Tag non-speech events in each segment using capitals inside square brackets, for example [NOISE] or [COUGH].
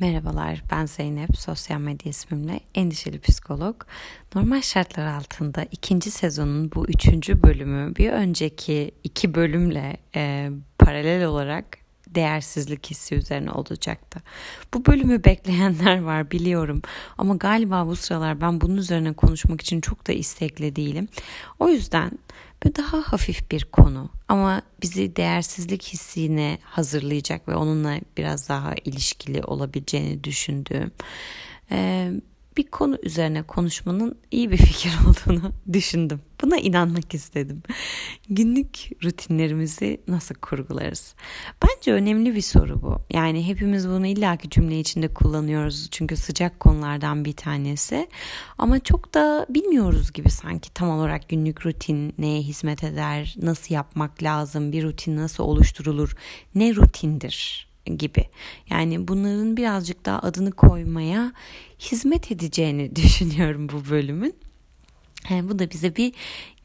Merhabalar, ben Zeynep, sosyal medya ismimle endişeli psikolog. Normal şartlar altında ikinci sezonun bu üçüncü bölümü bir önceki iki bölümle e, paralel olarak değersizlik hissi üzerine olacaktı. Bu bölümü bekleyenler var biliyorum ama galiba bu sıralar ben bunun üzerine konuşmak için çok da istekli değilim. O yüzden Böyle daha hafif bir konu. Ama bizi değersizlik hissine hazırlayacak ve onunla biraz daha ilişkili olabileceğini düşündüğüm bir konu üzerine konuşmanın iyi bir fikir [LAUGHS] olduğunu düşündüm. Buna inanmak istedim. Günlük rutinlerimizi nasıl kurgularız? Bence önemli bir soru bu. Yani hepimiz bunu illaki cümle içinde kullanıyoruz çünkü sıcak konulardan bir tanesi. Ama çok da bilmiyoruz gibi sanki tam olarak günlük rutin neye hizmet eder, nasıl yapmak lazım, bir rutin nasıl oluşturulur, ne rutindir gibi. Yani bunların birazcık daha adını koymaya hizmet edeceğini [LAUGHS] düşünüyorum bu bölümün. Yani bu da bize bir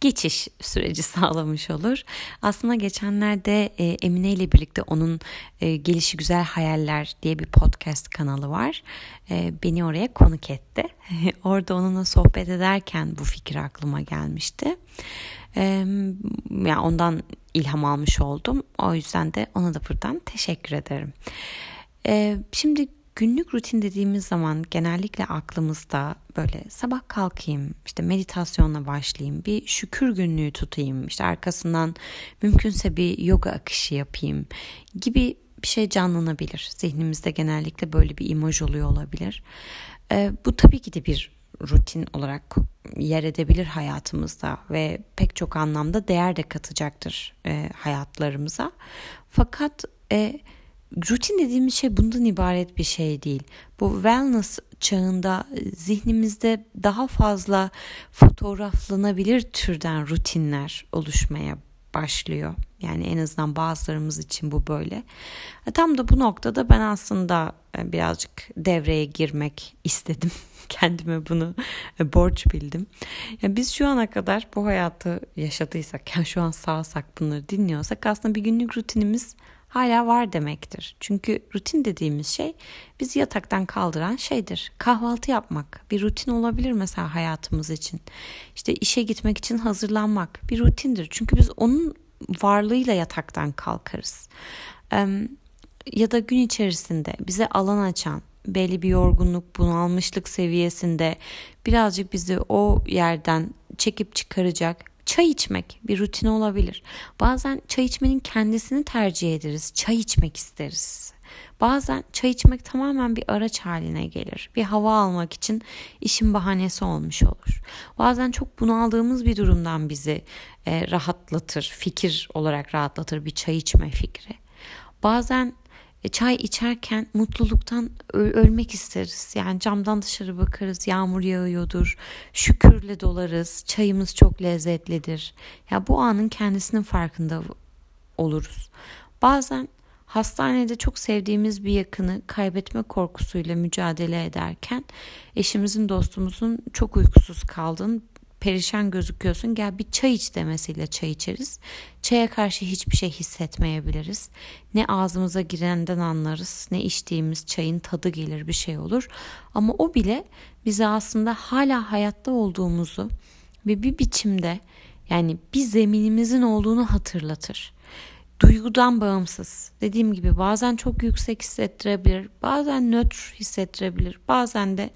geçiş süreci [LAUGHS] sağlamış olur. Aslında geçenlerde e, Emine ile birlikte onun e, Gelişi Güzel Hayaller diye bir podcast kanalı var. E, beni oraya konuk etti. [LAUGHS] Orada onunla sohbet ederken bu fikir aklıma gelmişti. E, yani ondan ilham almış oldum. O yüzden de ona da buradan teşekkür ederim. E, şimdi günlük rutin dediğimiz zaman genellikle aklımızda böyle sabah kalkayım, işte meditasyonla başlayayım, bir şükür günlüğü tutayım, işte arkasından mümkünse bir yoga akışı yapayım gibi bir şey canlanabilir. Zihnimizde genellikle böyle bir imaj oluyor olabilir. Ee, bu tabii ki de bir rutin olarak yer edebilir hayatımızda ve pek çok anlamda değer de katacaktır e, hayatlarımıza. Fakat e, rutin dediğimiz şey bundan ibaret bir şey değil. Bu wellness çağında e, zihnimizde daha fazla fotoğraflanabilir türden rutinler oluşmaya başlıyor. Yani en azından bazılarımız için bu böyle. E, tam da bu noktada ben aslında e, birazcık devreye girmek istedim. [LAUGHS] Kendime bunu borç bildim. Yani biz şu ana kadar bu hayatı yaşadıysak, yani şu an sağsak bunları dinliyorsak aslında bir günlük rutinimiz hala var demektir. Çünkü rutin dediğimiz şey bizi yataktan kaldıran şeydir. Kahvaltı yapmak bir rutin olabilir mesela hayatımız için. İşte işe gitmek için hazırlanmak bir rutindir. Çünkü biz onun varlığıyla yataktan kalkarız. ya da gün içerisinde bize alan açan belli bir yorgunluk, bunalmışlık seviyesinde birazcık bizi o yerden çekip çıkaracak Çay içmek bir rutin olabilir. Bazen çay içmenin kendisini tercih ederiz. Çay içmek isteriz. Bazen çay içmek tamamen bir araç haline gelir. Bir hava almak için işin bahanesi olmuş olur. Bazen çok bunaldığımız bir durumdan bizi e, rahatlatır, fikir olarak rahatlatır bir çay içme fikri. Bazen çay içerken mutluluktan ölmek isteriz. Yani camdan dışarı bakarız, yağmur yağıyordur, şükürle dolarız, çayımız çok lezzetlidir. Ya bu anın kendisinin farkında oluruz. Bazen hastanede çok sevdiğimiz bir yakını kaybetme korkusuyla mücadele ederken eşimizin dostumuzun çok uykusuz kaldığını perişan gözüküyorsun gel bir çay iç demesiyle çay içeriz. Çaya karşı hiçbir şey hissetmeyebiliriz. Ne ağzımıza girenden anlarız ne içtiğimiz çayın tadı gelir bir şey olur. Ama o bile bize aslında hala hayatta olduğumuzu ve bir biçimde yani bir zeminimizin olduğunu hatırlatır. Duygudan bağımsız. Dediğim gibi bazen çok yüksek hissettirebilir, bazen nötr hissettirebilir, bazen de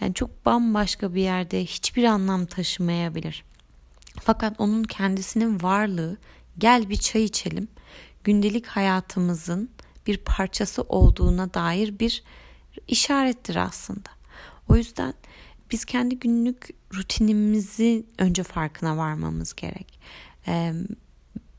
yani çok bambaşka bir yerde hiçbir anlam taşımayabilir. Fakat onun kendisinin varlığı gel bir çay içelim gündelik hayatımızın bir parçası olduğuna dair bir işarettir aslında. O yüzden biz kendi günlük rutinimizi önce farkına varmamız gerek. Ee,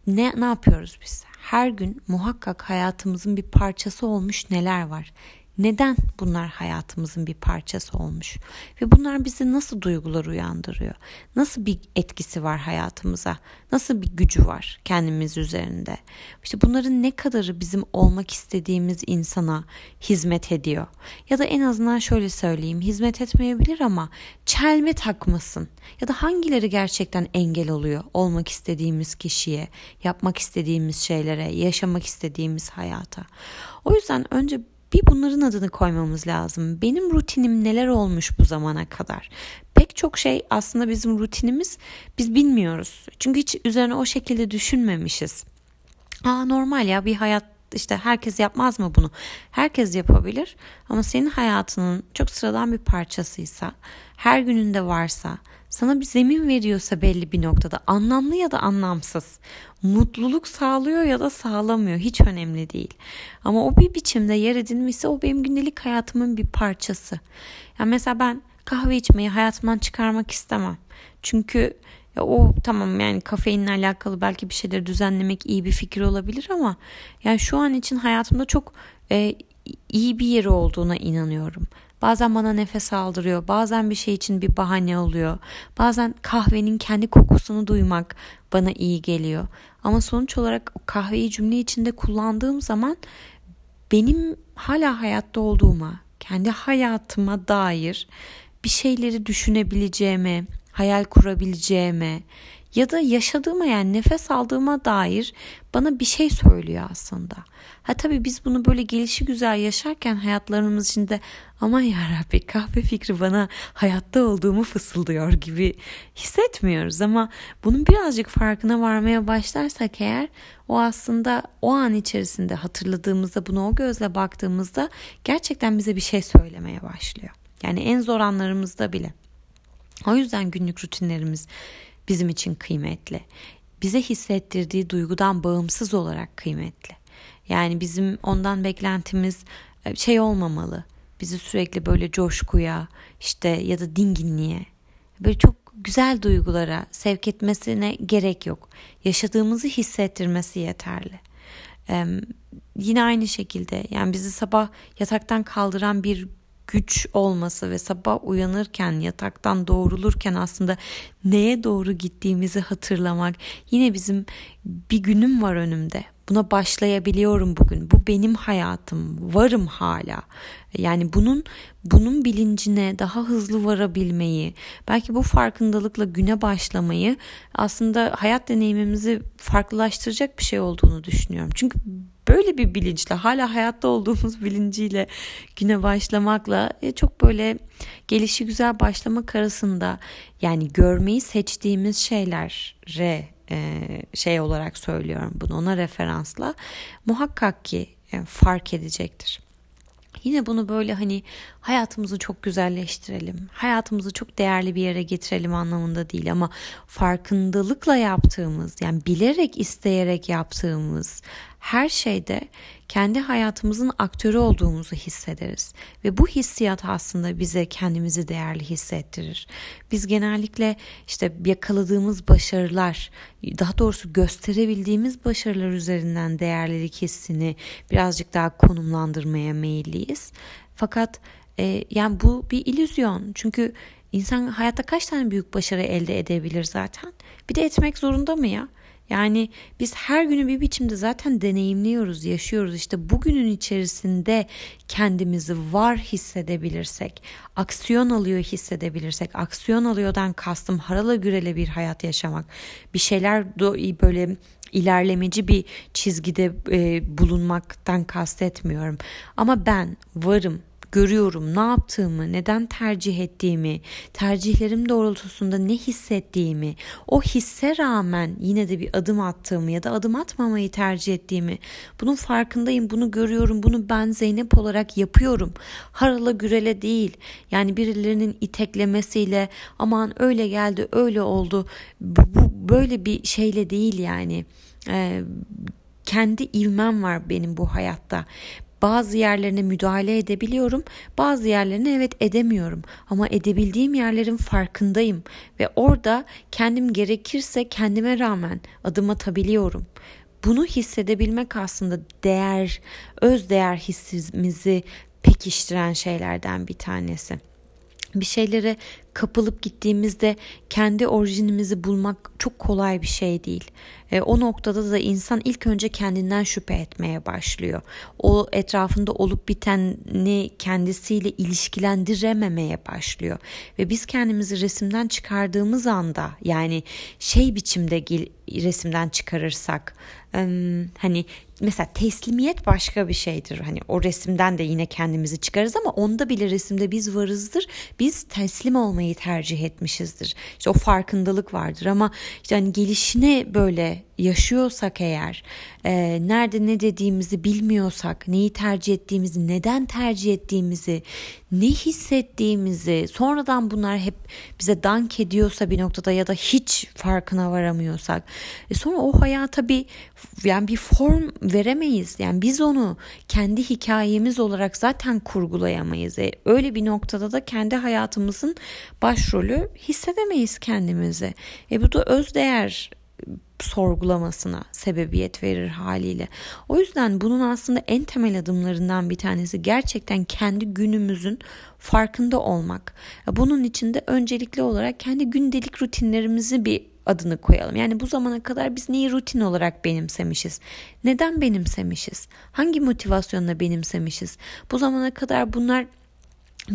ne ne yapıyoruz biz? Her gün muhakkak hayatımızın bir parçası olmuş neler var? Neden bunlar hayatımızın bir parçası olmuş? Ve bunlar bizi nasıl duygular uyandırıyor? Nasıl bir etkisi var hayatımıza? Nasıl bir gücü var kendimiz üzerinde? İşte bunların ne kadarı bizim olmak istediğimiz insana hizmet ediyor? Ya da en azından şöyle söyleyeyim, hizmet etmeyebilir ama çelme takmasın. Ya da hangileri gerçekten engel oluyor olmak istediğimiz kişiye, yapmak istediğimiz şeylere, yaşamak istediğimiz hayata? O yüzden önce bir bunların adını koymamız lazım. Benim rutinim neler olmuş bu zamana kadar? Pek çok şey aslında bizim rutinimiz biz bilmiyoruz. Çünkü hiç üzerine o şekilde düşünmemişiz. Aa normal ya bir hayat işte herkes yapmaz mı bunu? Herkes yapabilir ama senin hayatının çok sıradan bir parçasıysa, her gününde varsa, sana bir zemin veriyorsa belli bir noktada anlamlı ya da anlamsız, mutluluk sağlıyor ya da sağlamıyor hiç önemli değil. Ama o bir biçimde yer edinmişse o benim gündelik hayatımın bir parçası. Yani mesela ben kahve içmeyi hayatımdan çıkarmak istemem. Çünkü ya o tamam yani kafeinle alakalı belki bir şeyleri düzenlemek iyi bir fikir olabilir ama yani şu an için hayatımda çok e, iyi bir yeri olduğuna inanıyorum. Bazen bana nefes aldırıyor. Bazen bir şey için bir bahane oluyor. Bazen kahvenin kendi kokusunu duymak bana iyi geliyor. Ama sonuç olarak o kahveyi cümle içinde kullandığım zaman benim hala hayatta olduğuma, kendi hayatıma dair bir şeyleri düşünebileceğime, hayal kurabileceğime ya da yaşadığıma yani nefes aldığıma dair bana bir şey söylüyor aslında. Ha tabii biz bunu böyle gelişi güzel yaşarken hayatlarımız içinde aman yarabbi kahve fikri bana hayatta olduğumu fısıldıyor gibi hissetmiyoruz ama bunun birazcık farkına varmaya başlarsak eğer o aslında o an içerisinde hatırladığımızda bunu o gözle baktığımızda gerçekten bize bir şey söylemeye başlıyor. Yani en zor anlarımızda bile. O yüzden günlük rutinlerimiz bizim için kıymetli. Bize hissettirdiği duygudan bağımsız olarak kıymetli. Yani bizim ondan beklentimiz e, şey olmamalı. Bizi sürekli böyle coşkuya işte ya da dinginliğe böyle çok güzel duygulara sevk etmesine gerek yok. Yaşadığımızı hissettirmesi yeterli. Ee, yine aynı şekilde yani bizi sabah yataktan kaldıran bir güç olması ve sabah uyanırken yataktan doğrulurken aslında neye doğru gittiğimizi hatırlamak. Yine bizim bir günüm var önümde buna başlayabiliyorum bugün. Bu benim hayatım. Varım hala. Yani bunun bunun bilincine daha hızlı varabilmeyi, belki bu farkındalıkla güne başlamayı aslında hayat deneyimimizi farklılaştıracak bir şey olduğunu düşünüyorum. Çünkü böyle bir bilinçle hala hayatta olduğumuz [LAUGHS] bilinciyle güne başlamakla e, çok böyle gelişi güzel başlamak arasında yani görmeyi seçtiğimiz şeylere e, şey olarak söylüyorum bunu ona referansla muhakkak ki e, fark edecektir. Yine bunu böyle hani hayatımızı çok güzelleştirelim, hayatımızı çok değerli bir yere getirelim anlamında değil ama farkındalıkla yaptığımız yani bilerek isteyerek yaptığımız her şeyde kendi hayatımızın aktörü olduğumuzu hissederiz ve bu hissiyat aslında bize kendimizi değerli hissettirir. Biz genellikle işte yakaladığımız başarılar, daha doğrusu gösterebildiğimiz başarılar üzerinden değerlilik hissini birazcık daha konumlandırmaya meyilliyiz. Fakat e, yani bu bir illüzyon. Çünkü insan hayatta kaç tane büyük başarı elde edebilir zaten? Bir de etmek zorunda mı ya? Yani biz her günü bir biçimde zaten deneyimliyoruz, yaşıyoruz. İşte bugünün içerisinde kendimizi var hissedebilirsek, aksiyon alıyor hissedebilirsek, aksiyon alıyordan kastım harala gürele bir hayat yaşamak, bir şeyler böyle ilerlemeci bir çizgide e, bulunmaktan kastetmiyorum. Ama ben varım, görüyorum ne yaptığımı, neden tercih ettiğimi, tercihlerim doğrultusunda ne hissettiğimi, o hisse rağmen yine de bir adım attığımı ya da adım atmamayı tercih ettiğimi, bunun farkındayım, bunu görüyorum, bunu ben Zeynep olarak yapıyorum. Harala gürele değil. Yani birilerinin iteklemesiyle aman öyle geldi, öyle oldu. Bu, bu böyle bir şeyle değil yani. Ee, kendi ivmem var benim bu hayatta. Bazı yerlerine müdahale edebiliyorum, bazı yerlerine evet edemiyorum. Ama edebildiğim yerlerin farkındayım ve orada kendim gerekirse kendime rağmen adım atabiliyorum. Bunu hissedebilmek aslında değer, öz değer hissimizi pekiştiren şeylerden bir tanesi bir şeylere kapılıp gittiğimizde kendi orijinimizi bulmak çok kolay bir şey değil. E, o noktada da insan ilk önce kendinden şüphe etmeye başlıyor. O etrafında olup biteni kendisiyle ilişkilendirememeye başlıyor. Ve biz kendimizi resimden çıkardığımız anda yani şey biçimde resimden çıkarırsak hani mesela teslimiyet başka bir şeydir. Hani o resimden de yine kendimizi çıkarız ama onda bile resimde biz varızdır. Biz teslim olmayı tercih etmişizdir. İşte o farkındalık vardır ama işte hani gelişine böyle yaşıyorsak eğer, e, nerede ne dediğimizi bilmiyorsak, neyi tercih ettiğimizi, neden tercih ettiğimizi, ne hissettiğimizi, sonradan bunlar hep bize dank ediyorsa bir noktada ya da hiç farkına varamıyorsak, e sonra o hayata bir yani bir form veremeyiz. Yani biz onu kendi hikayemiz olarak zaten kurgulayamayız. E, öyle bir noktada da kendi hayatımızın başrolü hissedemeyiz kendimizi. E bu da öz değer sorgulamasına sebebiyet verir haliyle. O yüzden bunun aslında en temel adımlarından bir tanesi gerçekten kendi günümüzün farkında olmak. Bunun için de öncelikli olarak kendi gündelik rutinlerimizi bir adını koyalım. Yani bu zamana kadar biz neyi rutin olarak benimsemişiz? Neden benimsemişiz? Hangi motivasyonla benimsemişiz? Bu zamana kadar bunlar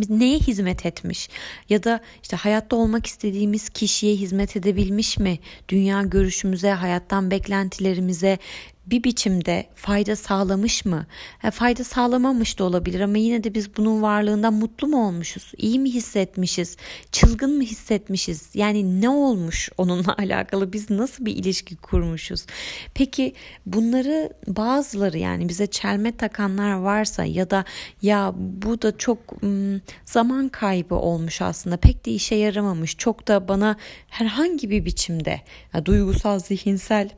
neye hizmet etmiş ya da işte hayatta olmak istediğimiz kişiye hizmet edebilmiş mi? Dünya görüşümüze, hayattan beklentilerimize bir biçimde fayda sağlamış mı? Ha, fayda sağlamamış da olabilir ama yine de biz bunun varlığından mutlu mu olmuşuz? İyi mi hissetmişiz? Çılgın mı hissetmişiz? Yani ne olmuş onunla [LAUGHS] alakalı? Biz nasıl bir ilişki kurmuşuz? Peki bunları bazıları yani bize çelme takanlar varsa ya da ya bu da çok zaman kaybı olmuş aslında pek de işe yaramamış çok da bana herhangi bir biçimde ya, duygusal zihinsel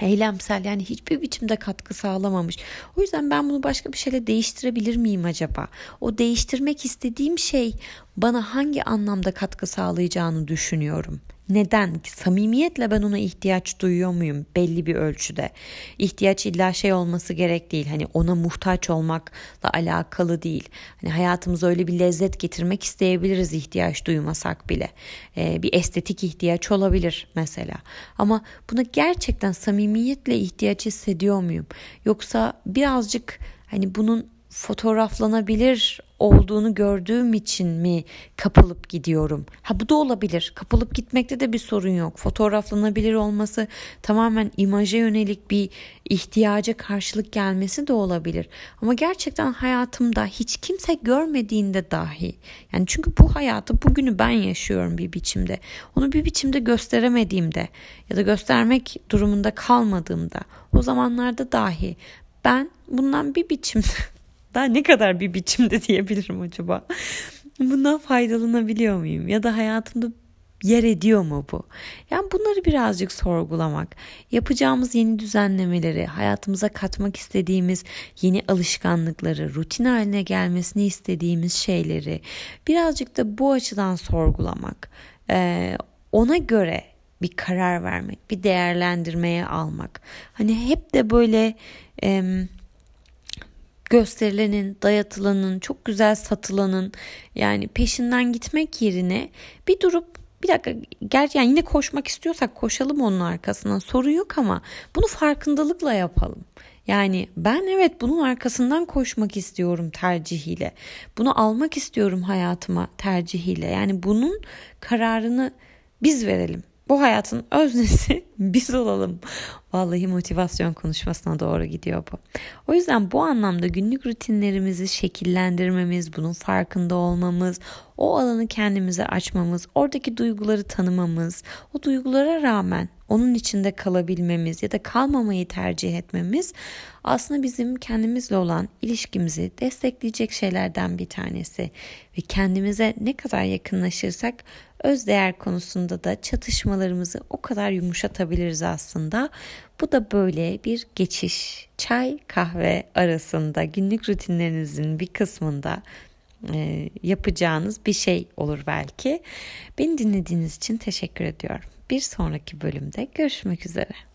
eylemsel yani hiçbir biçimde katkı sağlamamış. O yüzden ben bunu başka bir şeyle değiştirebilir miyim acaba? O değiştirmek istediğim şey bana hangi anlamda katkı sağlayacağını düşünüyorum. Neden? Samimiyetle ben ona ihtiyaç duyuyor muyum belli bir ölçüde? İhtiyaç illa şey olması gerek değil. Hani ona muhtaç olmakla alakalı değil. Hani hayatımıza öyle bir lezzet getirmek isteyebiliriz ihtiyaç duymasak bile. Ee, bir estetik ihtiyaç olabilir mesela. Ama buna gerçekten samimiyetle ihtiyaç hissediyor muyum? Yoksa birazcık hani bunun fotoğraflanabilir olduğunu gördüğüm için mi kapılıp gidiyorum? Ha bu da olabilir. Kapılıp gitmekte de bir sorun yok. Fotoğraflanabilir olması tamamen imaja yönelik bir ihtiyaca karşılık gelmesi de olabilir. Ama gerçekten hayatımda hiç kimse görmediğinde dahi yani çünkü bu hayatı bugünü ben yaşıyorum bir biçimde. Onu bir biçimde gösteremediğimde ya da göstermek durumunda kalmadığımda o zamanlarda dahi ben bundan bir biçimde [LAUGHS] daha ne kadar bir biçimde [LAUGHS] diyebilirim acaba? Bundan faydalanabiliyor muyum? Ya da hayatımda yer ediyor mu bu? Yani bunları birazcık sorgulamak, yapacağımız yeni düzenlemeleri, hayatımıza katmak istediğimiz yeni alışkanlıkları, rutin haline gelmesini istediğimiz şeyleri birazcık da bu açıdan sorgulamak, ona göre bir karar vermek, bir değerlendirmeye almak. Hani hep de böyle gösterilenin, dayatılanın, çok güzel satılanın yani peşinden gitmek yerine bir durup bir dakika gerçi yani yine koşmak istiyorsak koşalım onun arkasından sorun yok ama bunu farkındalıkla yapalım. Yani ben evet bunun arkasından koşmak istiyorum tercihiyle. Bunu almak istiyorum hayatıma tercihiyle. Yani bunun kararını biz verelim. Bu hayatın öznesi [LAUGHS] biz olalım. Vallahi motivasyon konuşmasına doğru gidiyor bu. O yüzden bu anlamda günlük rutinlerimizi şekillendirmemiz, bunun farkında olmamız, o alanı kendimize açmamız, oradaki duyguları tanımamız, o duygulara rağmen onun içinde kalabilmemiz ya da kalmamayı tercih etmemiz aslında bizim kendimizle olan ilişkimizi destekleyecek şeylerden bir tanesi ve kendimize ne kadar yakınlaşırsak öz değer konusunda da çatışmalarımızı o kadar yumuşatabiliriz aslında. Bu da böyle bir geçiş çay kahve arasında günlük rutinlerinizin bir kısmında e, yapacağınız bir şey olur belki. Beni dinlediğiniz için teşekkür ediyorum. Bir sonraki bölümde görüşmek üzere.